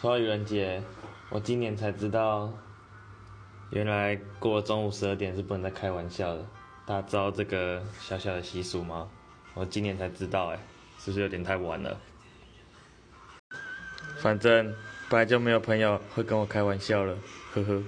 说到愚人节，我今年才知道，原来过了中午十二点是不能再开玩笑的。大家知道这个小小的习俗吗？我今年才知道，哎，是不是有点太晚了？反正本来就没有朋友会跟我开玩笑了，呵呵。